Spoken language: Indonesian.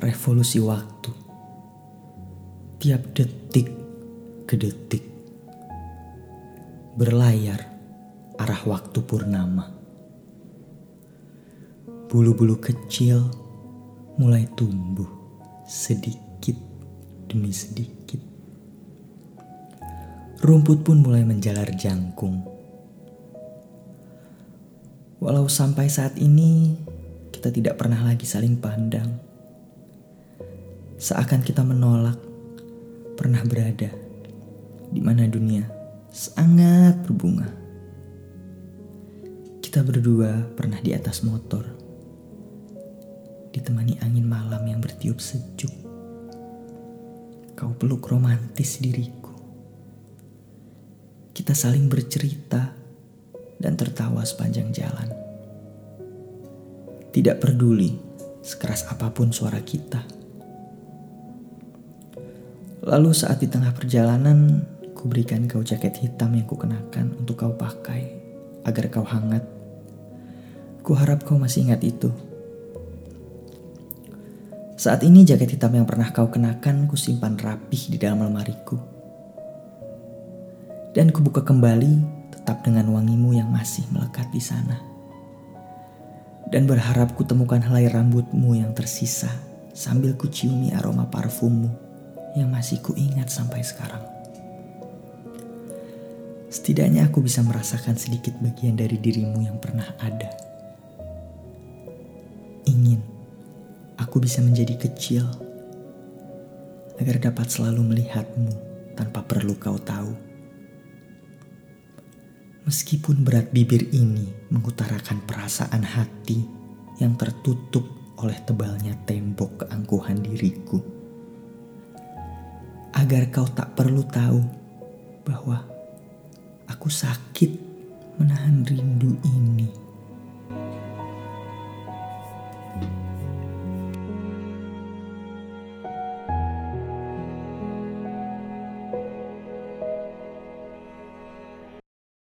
revolusi waktu. Tiap detik ke detik berlayar arah waktu purnama. Bulu-bulu kecil mulai tumbuh sedikit demi sedikit. Rumput pun mulai menjalar jangkung. Walau sampai saat ini kita tidak pernah lagi saling pandang. Seakan kita menolak pernah berada di mana dunia sangat berbunga. Kita berdua pernah di atas motor, ditemani angin malam yang bertiup sejuk. Kau peluk romantis diriku. Kita saling bercerita dan tertawa sepanjang jalan. Tidak peduli sekeras apa pun suara kita. Lalu saat di tengah perjalanan, ku berikan kau jaket hitam yang kukenakan untuk kau pakai agar kau hangat. Ku harap kau masih ingat itu. Saat ini jaket hitam yang pernah kau kenakan ku simpan rapih di dalam lemariku dan kubuka kembali tetap dengan wangimu yang masih melekat di sana. Dan berharap kutemukan helai rambutmu yang tersisa sambil kuciumi aroma parfummu yang masih kuingat sampai sekarang. Setidaknya aku bisa merasakan sedikit bagian dari dirimu yang pernah ada. Ingin aku bisa menjadi kecil agar dapat selalu melihatmu tanpa perlu kau tahu. Meskipun berat bibir ini mengutarakan perasaan hati yang tertutup oleh tebalnya tembok keangkuhan diriku. Agar kau tak perlu tahu bahwa aku sakit menahan rindu ini.